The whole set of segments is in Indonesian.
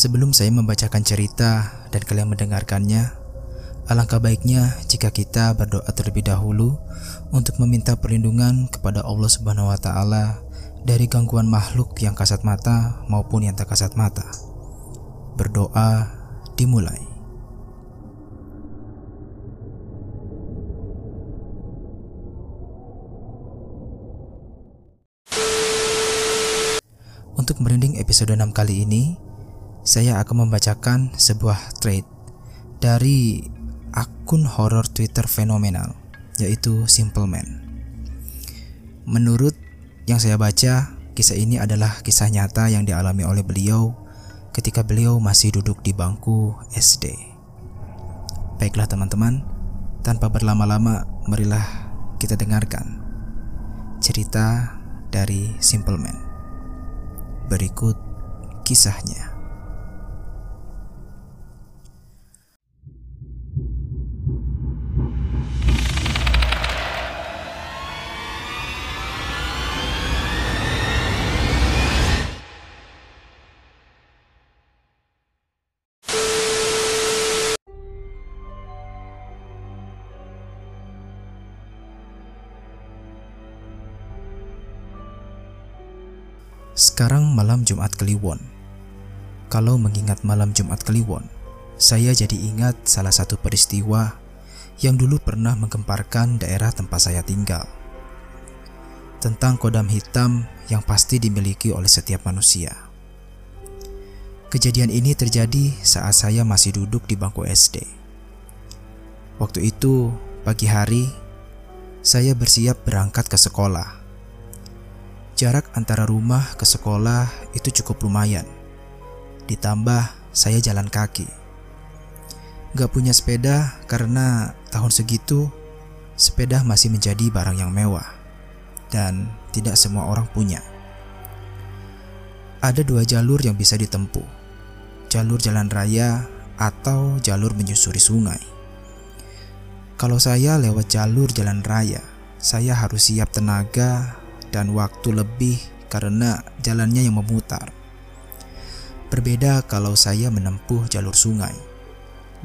Sebelum saya membacakan cerita dan kalian mendengarkannya, alangkah baiknya jika kita berdoa terlebih dahulu untuk meminta perlindungan kepada Allah Subhanahu wa taala dari gangguan makhluk yang kasat mata maupun yang tak kasat mata. Berdoa dimulai. Untuk merinding episode 6 kali ini, saya akan membacakan sebuah thread dari akun horor Twitter fenomenal yaitu Simple Man. Menurut yang saya baca, kisah ini adalah kisah nyata yang dialami oleh beliau ketika beliau masih duduk di bangku SD. Baiklah teman-teman, tanpa berlama-lama marilah kita dengarkan cerita dari Simple Man. Berikut kisahnya. Sekarang malam Jumat Kliwon. Kalau mengingat malam Jumat Kliwon, saya jadi ingat salah satu peristiwa yang dulu pernah menggemparkan daerah tempat saya tinggal. Tentang kodam hitam yang pasti dimiliki oleh setiap manusia. Kejadian ini terjadi saat saya masih duduk di bangku SD. Waktu itu, pagi hari, saya bersiap berangkat ke sekolah. Jarak antara rumah ke sekolah itu cukup lumayan. Ditambah saya jalan kaki. Gak punya sepeda karena tahun segitu sepeda masih menjadi barang yang mewah dan tidak semua orang punya. Ada dua jalur yang bisa ditempuh. Jalur jalan raya atau jalur menyusuri sungai. Kalau saya lewat jalur jalan raya, saya harus siap tenaga dan waktu lebih karena jalannya yang memutar. Berbeda kalau saya menempuh jalur sungai.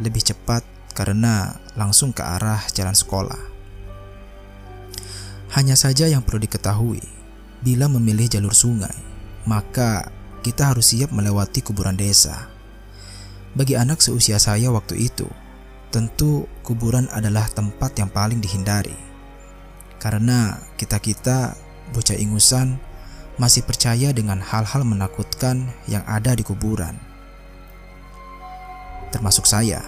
Lebih cepat karena langsung ke arah jalan sekolah. Hanya saja yang perlu diketahui, bila memilih jalur sungai, maka kita harus siap melewati kuburan desa. Bagi anak seusia saya waktu itu, tentu kuburan adalah tempat yang paling dihindari. Karena kita-kita bocah ingusan masih percaya dengan hal-hal menakutkan yang ada di kuburan. Termasuk saya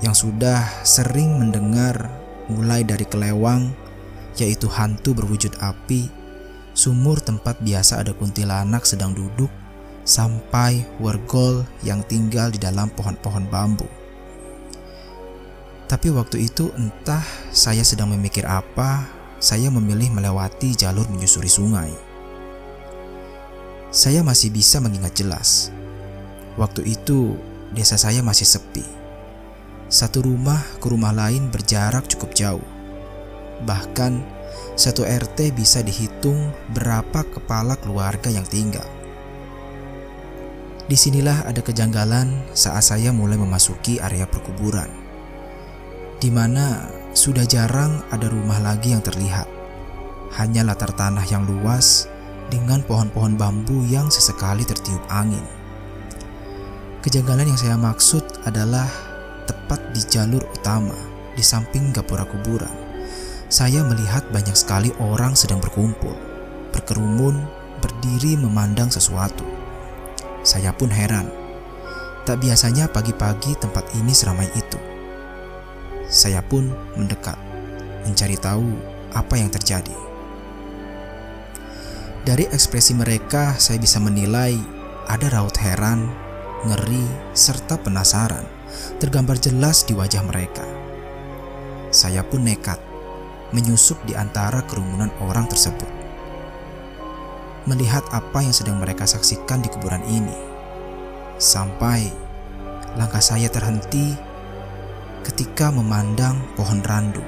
yang sudah sering mendengar mulai dari kelewang yaitu hantu berwujud api, sumur tempat biasa ada kuntilanak sedang duduk, sampai wargol yang tinggal di dalam pohon-pohon bambu. Tapi waktu itu entah saya sedang memikir apa saya memilih melewati jalur menyusuri sungai. Saya masih bisa mengingat jelas. Waktu itu, desa saya masih sepi. Satu rumah ke rumah lain berjarak cukup jauh. Bahkan, satu RT bisa dihitung berapa kepala keluarga yang tinggal. Di sinilah ada kejanggalan saat saya mulai memasuki area perkuburan, di mana sudah jarang ada rumah lagi yang terlihat. Hanya latar tanah yang luas dengan pohon-pohon bambu yang sesekali tertiup angin. Kejanggalan yang saya maksud adalah tepat di jalur utama, di samping gapura kuburan. Saya melihat banyak sekali orang sedang berkumpul, berkerumun, berdiri memandang sesuatu. Saya pun heran. Tak biasanya pagi-pagi tempat ini seramai itu. Saya pun mendekat, mencari tahu apa yang terjadi. Dari ekspresi mereka, saya bisa menilai ada raut heran, ngeri, serta penasaran tergambar jelas di wajah mereka. Saya pun nekat menyusup di antara kerumunan orang tersebut. Melihat apa yang sedang mereka saksikan di kuburan ini. Sampai langkah saya terhenti ketika memandang pohon randu.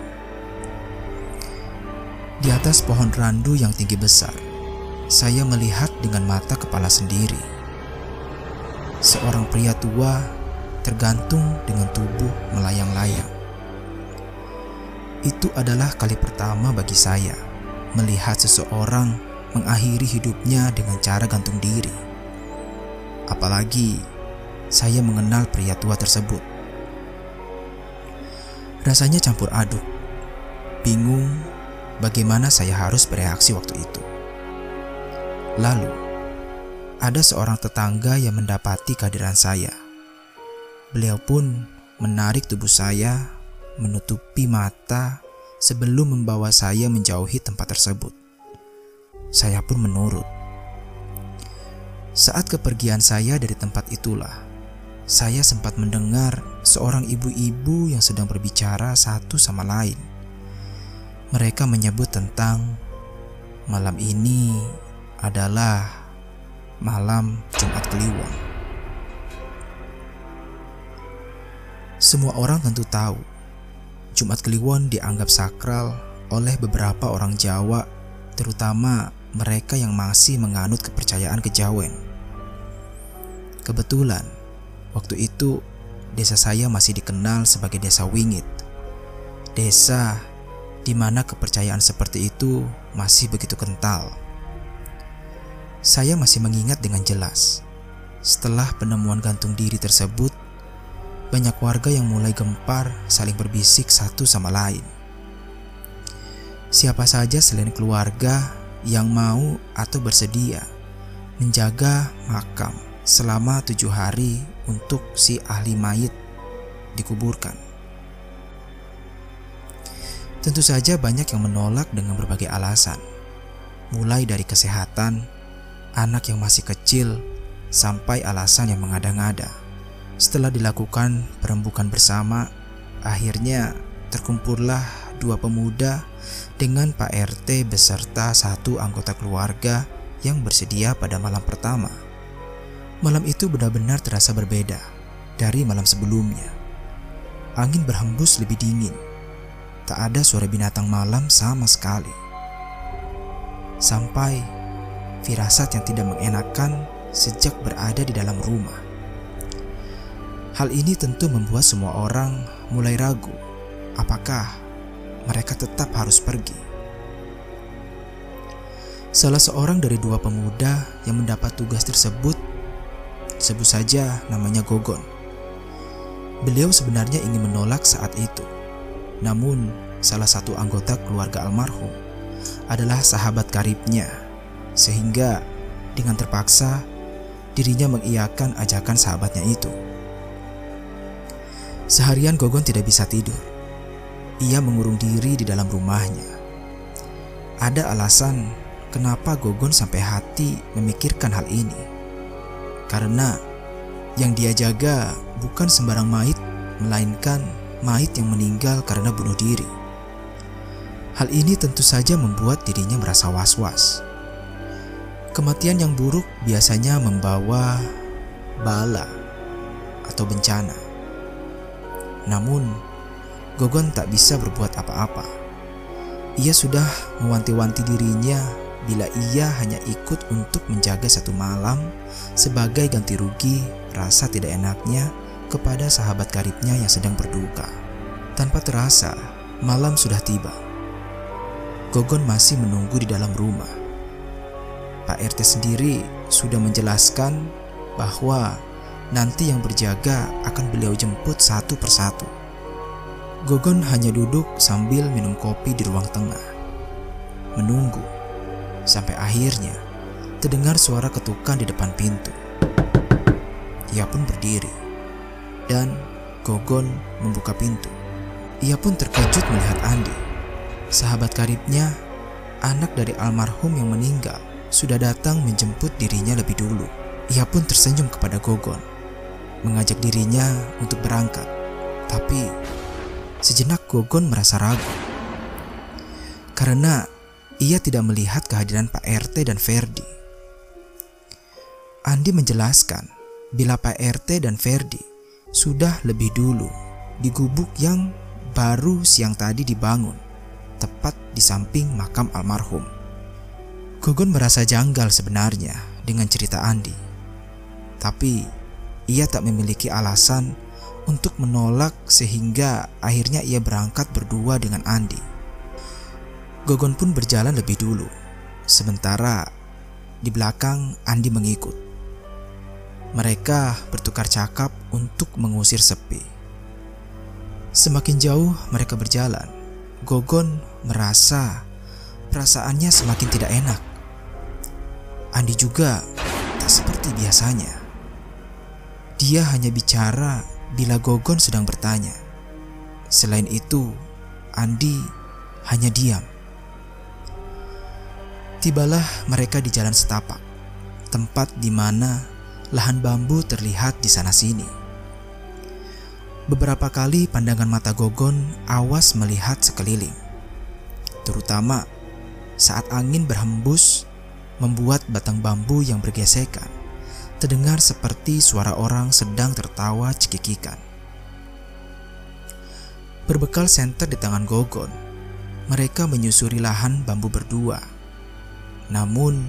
Di atas pohon randu yang tinggi besar, saya melihat dengan mata kepala sendiri. Seorang pria tua tergantung dengan tubuh melayang-layang. Itu adalah kali pertama bagi saya melihat seseorang mengakhiri hidupnya dengan cara gantung diri. Apalagi saya mengenal pria tua tersebut. Rasanya campur aduk, bingung bagaimana saya harus bereaksi waktu itu. Lalu, ada seorang tetangga yang mendapati kehadiran saya. Beliau pun menarik tubuh saya, menutupi mata sebelum membawa saya menjauhi tempat tersebut. Saya pun menurut. Saat kepergian saya dari tempat itulah, saya sempat mendengar seorang ibu-ibu yang sedang berbicara satu sama lain. Mereka menyebut tentang malam ini adalah malam Jumat Kliwon. Semua orang tentu tahu, Jumat Kliwon dianggap sakral oleh beberapa orang Jawa, terutama mereka yang masih menganut kepercayaan kejawen. Kebetulan, waktu itu desa saya masih dikenal sebagai desa Wingit. Desa di mana kepercayaan seperti itu masih begitu kental. Saya masih mengingat dengan jelas. Setelah penemuan gantung diri tersebut, banyak warga yang mulai gempar saling berbisik satu sama lain. Siapa saja selain keluarga yang mau atau bersedia menjaga makam selama tujuh hari untuk si ahli mayit dikuburkan. Tentu saja banyak yang menolak dengan berbagai alasan, mulai dari kesehatan, anak yang masih kecil, sampai alasan yang mengada-ngada. Setelah dilakukan perembukan bersama, akhirnya terkumpullah dua pemuda dengan Pak RT beserta satu anggota keluarga yang bersedia pada malam pertama. Malam itu benar-benar terasa berbeda dari malam sebelumnya. Angin berhembus lebih dingin. Tak ada suara binatang malam sama sekali. Sampai firasat yang tidak mengenakan sejak berada di dalam rumah. Hal ini tentu membuat semua orang mulai ragu apakah mereka tetap harus pergi. Salah seorang dari dua pemuda yang mendapat tugas tersebut Sebut saja namanya Gogon. Beliau sebenarnya ingin menolak saat itu. Namun, salah satu anggota keluarga almarhum adalah sahabat karibnya, sehingga dengan terpaksa dirinya mengiyakan ajakan sahabatnya itu. Seharian Gogon tidak bisa tidur. Ia mengurung diri di dalam rumahnya. Ada alasan kenapa Gogon sampai hati memikirkan hal ini karena yang dia jaga bukan sembarang mayit, melainkan mayit yang meninggal karena bunuh diri. Hal ini tentu saja membuat dirinya merasa was-was. Kematian yang buruk biasanya membawa bala atau bencana. Namun, Gogon tak bisa berbuat apa-apa. Ia sudah mewanti-wanti dirinya bila ia hanya ikut untuk menjaga satu malam sebagai ganti rugi rasa tidak enaknya kepada sahabat karibnya yang sedang berduka. Tanpa terasa, malam sudah tiba. Gogon masih menunggu di dalam rumah. Pak RT sendiri sudah menjelaskan bahwa nanti yang berjaga akan beliau jemput satu persatu. Gogon hanya duduk sambil minum kopi di ruang tengah, menunggu Sampai akhirnya terdengar suara ketukan di depan pintu. Ia pun berdiri dan Gogon membuka pintu. Ia pun terkejut melihat Andi, sahabat karibnya, anak dari almarhum yang meninggal sudah datang menjemput dirinya lebih dulu. Ia pun tersenyum kepada Gogon, mengajak dirinya untuk berangkat. Tapi sejenak Gogon merasa ragu. Karena ia tidak melihat kehadiran Pak RT dan Ferdi. Andi menjelaskan bila Pak RT dan Ferdi sudah lebih dulu di gubuk yang baru siang tadi dibangun, tepat di samping makam almarhum. Gogon merasa janggal sebenarnya dengan cerita Andi. Tapi ia tak memiliki alasan untuk menolak sehingga akhirnya ia berangkat berdua dengan Andi. Gogon pun berjalan lebih dulu, sementara di belakang Andi mengikut. Mereka bertukar cakap untuk mengusir sepi. Semakin jauh mereka berjalan, Gogon merasa perasaannya semakin tidak enak. Andi juga tak seperti biasanya. Dia hanya bicara bila Gogon sedang bertanya. Selain itu, Andi hanya diam. Tibalah mereka di jalan setapak, tempat di mana lahan bambu terlihat di sana-sini. Beberapa kali pandangan mata Gogon awas melihat sekeliling, terutama saat angin berhembus membuat batang bambu yang bergesekan terdengar seperti suara orang sedang tertawa cekikikan. Berbekal senter di tangan Gogon, mereka menyusuri lahan bambu berdua namun,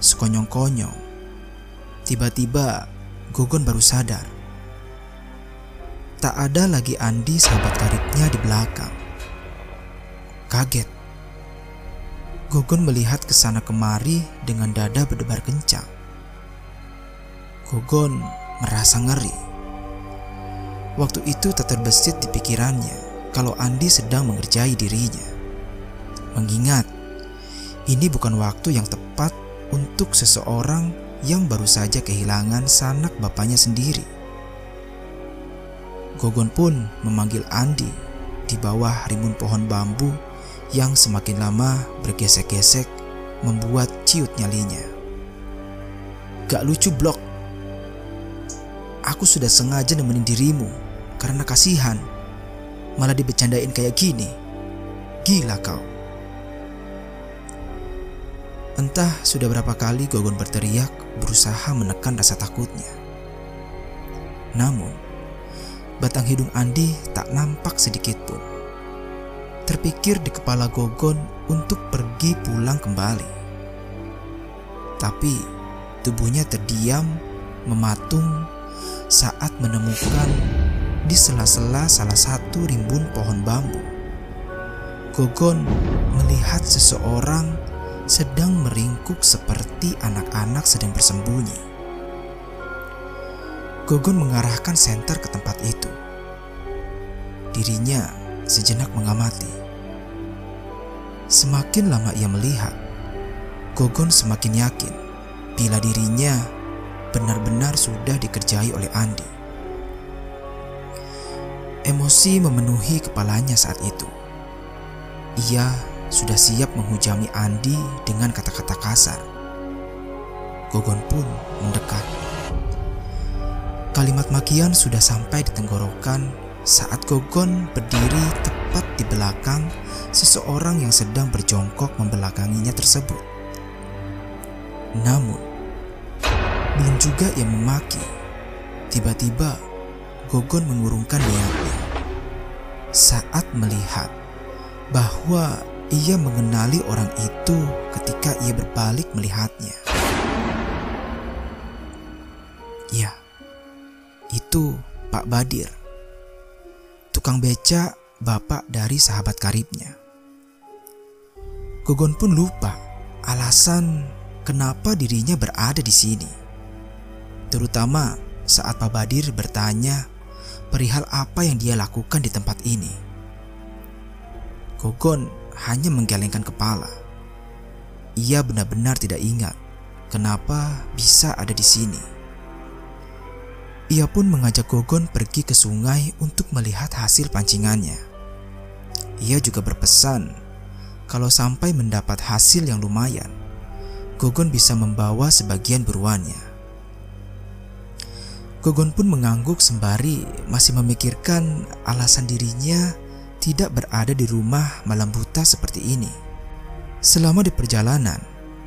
sekonyong-konyong, tiba-tiba Gogon baru sadar. Tak ada lagi Andi sahabat karibnya di belakang. Kaget. Gogon melihat ke sana kemari dengan dada berdebar kencang. Gogon merasa ngeri. Waktu itu tak terbesit di pikirannya kalau Andi sedang mengerjai dirinya. Mengingat ini bukan waktu yang tepat untuk seseorang yang baru saja kehilangan sanak bapaknya sendiri. Gogon pun memanggil Andi di bawah rimbun pohon bambu yang semakin lama bergesek-gesek membuat ciut nyalinya. Gak lucu blok. Aku sudah sengaja nemenin dirimu karena kasihan. Malah dibecandain kayak gini. Gila kau. Entah sudah berapa kali Gogon berteriak berusaha menekan rasa takutnya. Namun, batang hidung Andi tak nampak sedikit pun. Terpikir di kepala Gogon untuk pergi pulang kembali. Tapi tubuhnya terdiam mematung saat menemukan di sela-sela salah satu rimbun pohon bambu. Gogon melihat seseorang sedang meringkuk seperti anak-anak sedang bersembunyi. Gogon mengarahkan senter ke tempat itu. Dirinya sejenak mengamati. Semakin lama ia melihat, Gogon semakin yakin bila dirinya benar-benar sudah dikerjai oleh Andi. Emosi memenuhi kepalanya saat itu. Ia sudah siap menghujami Andi dengan kata-kata kasar. Gogon pun mendekat. Kalimat makian sudah sampai di tenggorokan saat Gogon berdiri tepat di belakang seseorang yang sedang berjongkok membelakanginya tersebut. Namun, belum juga ia memaki. Tiba-tiba, Gogon mengurungkan niatnya saat melihat bahwa ia mengenali orang itu ketika ia berbalik melihatnya. Ya, itu Pak Badir, tukang beca bapak dari sahabat karibnya. Gogon pun lupa alasan kenapa dirinya berada di sini. Terutama saat Pak Badir bertanya perihal apa yang dia lakukan di tempat ini. Gogon hanya menggelengkan kepala. Ia benar-benar tidak ingat kenapa bisa ada di sini. Ia pun mengajak Gogon pergi ke sungai untuk melihat hasil pancingannya. Ia juga berpesan kalau sampai mendapat hasil yang lumayan, Gogon bisa membawa sebagian buruannya. Gogon pun mengangguk sembari masih memikirkan alasan dirinya tidak berada di rumah malam buta seperti ini. Selama di perjalanan,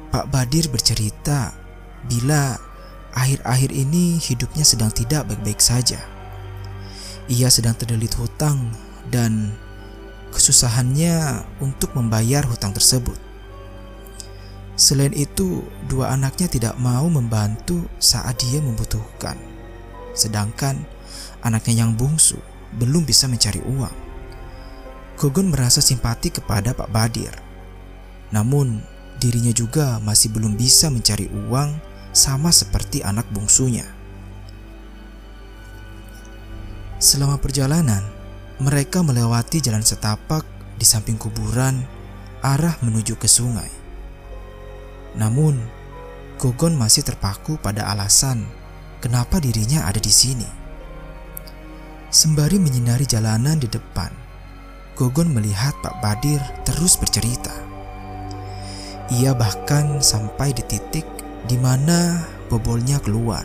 Pak Badir bercerita bila akhir-akhir ini hidupnya sedang tidak baik-baik saja. Ia sedang terdelit hutang dan kesusahannya untuk membayar hutang tersebut. Selain itu, dua anaknya tidak mau membantu saat dia membutuhkan. Sedangkan anaknya yang bungsu belum bisa mencari uang. Gogon merasa simpati kepada Pak Badir. Namun, dirinya juga masih belum bisa mencari uang sama seperti anak bungsunya. Selama perjalanan, mereka melewati jalan setapak di samping kuburan arah menuju ke sungai. Namun, Gogon masih terpaku pada alasan kenapa dirinya ada di sini. Sembari menyinari jalanan di depan, Gogon melihat Pak Badir terus bercerita. Ia bahkan sampai di titik di mana bobolnya keluar.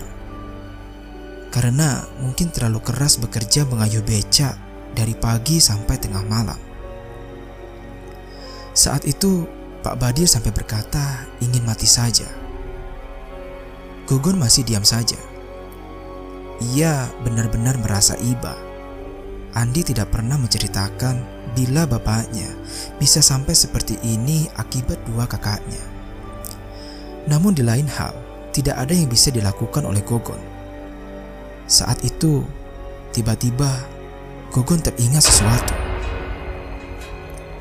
Karena mungkin terlalu keras bekerja mengayuh becak dari pagi sampai tengah malam. Saat itu, Pak Badir sampai berkata ingin mati saja. Gogon masih diam saja. Ia benar-benar merasa iba. Andi tidak pernah menceritakan bila bapaknya bisa sampai seperti ini akibat dua kakaknya. Namun di lain hal, tidak ada yang bisa dilakukan oleh Gogon. Saat itu, tiba-tiba Gogon teringat sesuatu.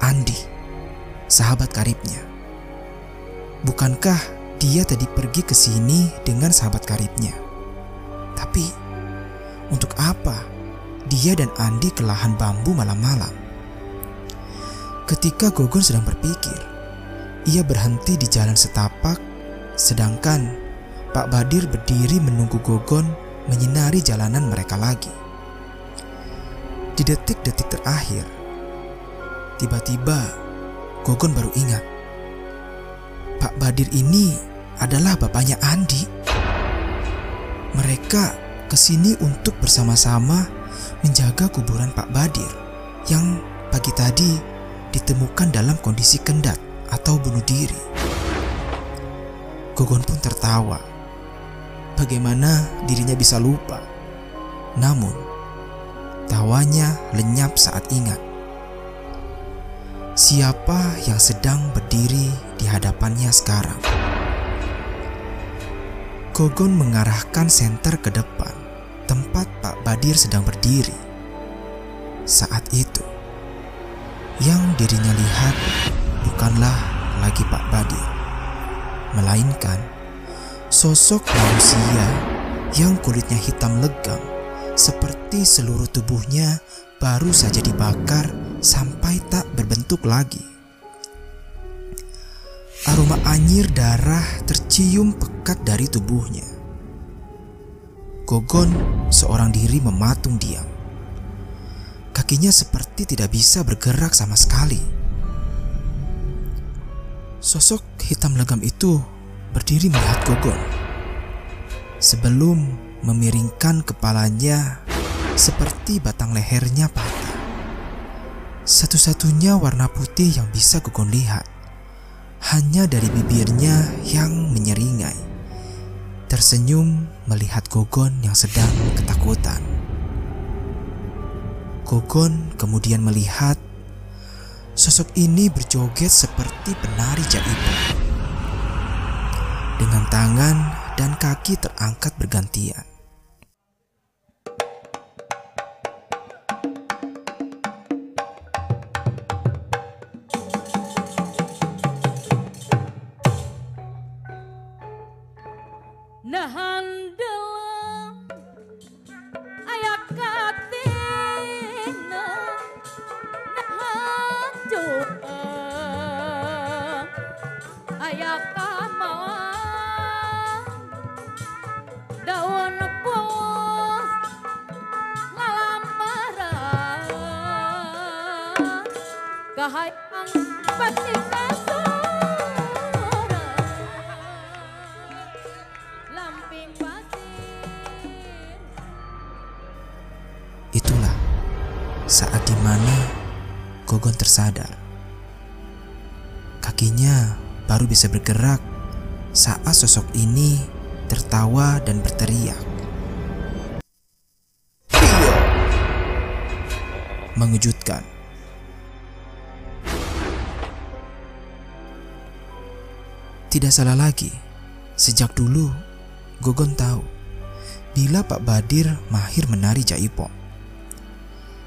Andi, sahabat karibnya. Bukankah dia tadi pergi ke sini dengan sahabat karibnya? Tapi, untuk apa dia dan Andi ke lahan bambu malam-malam? Ketika Gogon sedang berpikir, ia berhenti di jalan setapak, sedangkan Pak Badir berdiri menunggu Gogon menyinari jalanan mereka lagi. Di detik-detik terakhir, tiba-tiba Gogon baru ingat. Pak Badir ini adalah bapaknya Andi. Mereka ke sini untuk bersama-sama menjaga kuburan Pak Badir yang pagi tadi ditemukan dalam kondisi kendat atau bunuh diri. Gogon pun tertawa. Bagaimana dirinya bisa lupa? Namun, Tawanya lenyap saat ingat. Siapa yang sedang berdiri di hadapannya sekarang? Gogon mengarahkan senter ke depan, tempat Pak Badir sedang berdiri. Saat itu, yang dirinya lihat bukanlah lagi Pak Badir, melainkan sosok manusia yang kulitnya hitam legam seperti seluruh tubuhnya baru saja dibakar sampai tak berbentuk lagi. Aroma anyir darah tercium pekat dari tubuhnya. Gogon seorang diri mematung diam. Kakinya seperti tidak bisa bergerak sama sekali. Sosok hitam legam itu berdiri melihat Gogon. Sebelum memiringkan kepalanya seperti batang lehernya patah. Satu-satunya warna putih yang bisa Gogon lihat hanya dari bibirnya yang menyeringai. Tersenyum melihat Gogon yang sedang ketakutan. Gogon kemudian melihat sosok ini berjoget seperti penari jaiban. Dengan tangan dan kaki terangkat bergantian. Itulah saat di mana Gogon tersadar. Kakinya baru bisa bergerak saat sosok ini tertawa dan berteriak. Iya. Mengejutkan, Tidak salah lagi, sejak dulu Gogon tahu bila Pak Badir mahir menari jaipong.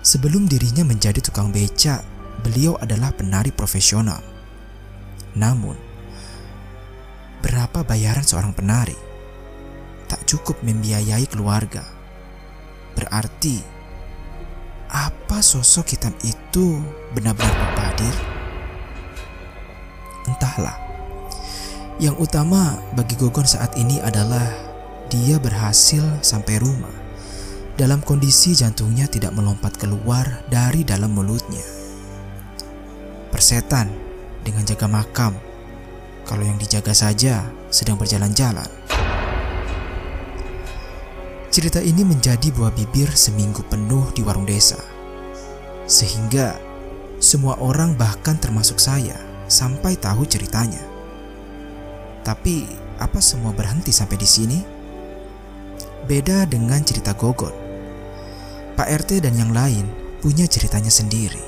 Sebelum dirinya menjadi tukang beca, beliau adalah penari profesional. Namun, berapa bayaran seorang penari? Tak cukup membiayai keluarga. Berarti, apa sosok hitam itu benar-benar Pak Badir? Entahlah. Yang utama bagi Gogon saat ini adalah dia berhasil sampai rumah dalam kondisi jantungnya tidak melompat keluar dari dalam mulutnya. Persetan dengan jaga makam kalau yang dijaga saja sedang berjalan-jalan. Cerita ini menjadi buah bibir seminggu penuh di warung desa. Sehingga semua orang bahkan termasuk saya sampai tahu ceritanya. Tapi apa semua berhenti sampai di sini? Beda dengan cerita Gogon. Pak RT dan yang lain punya ceritanya sendiri.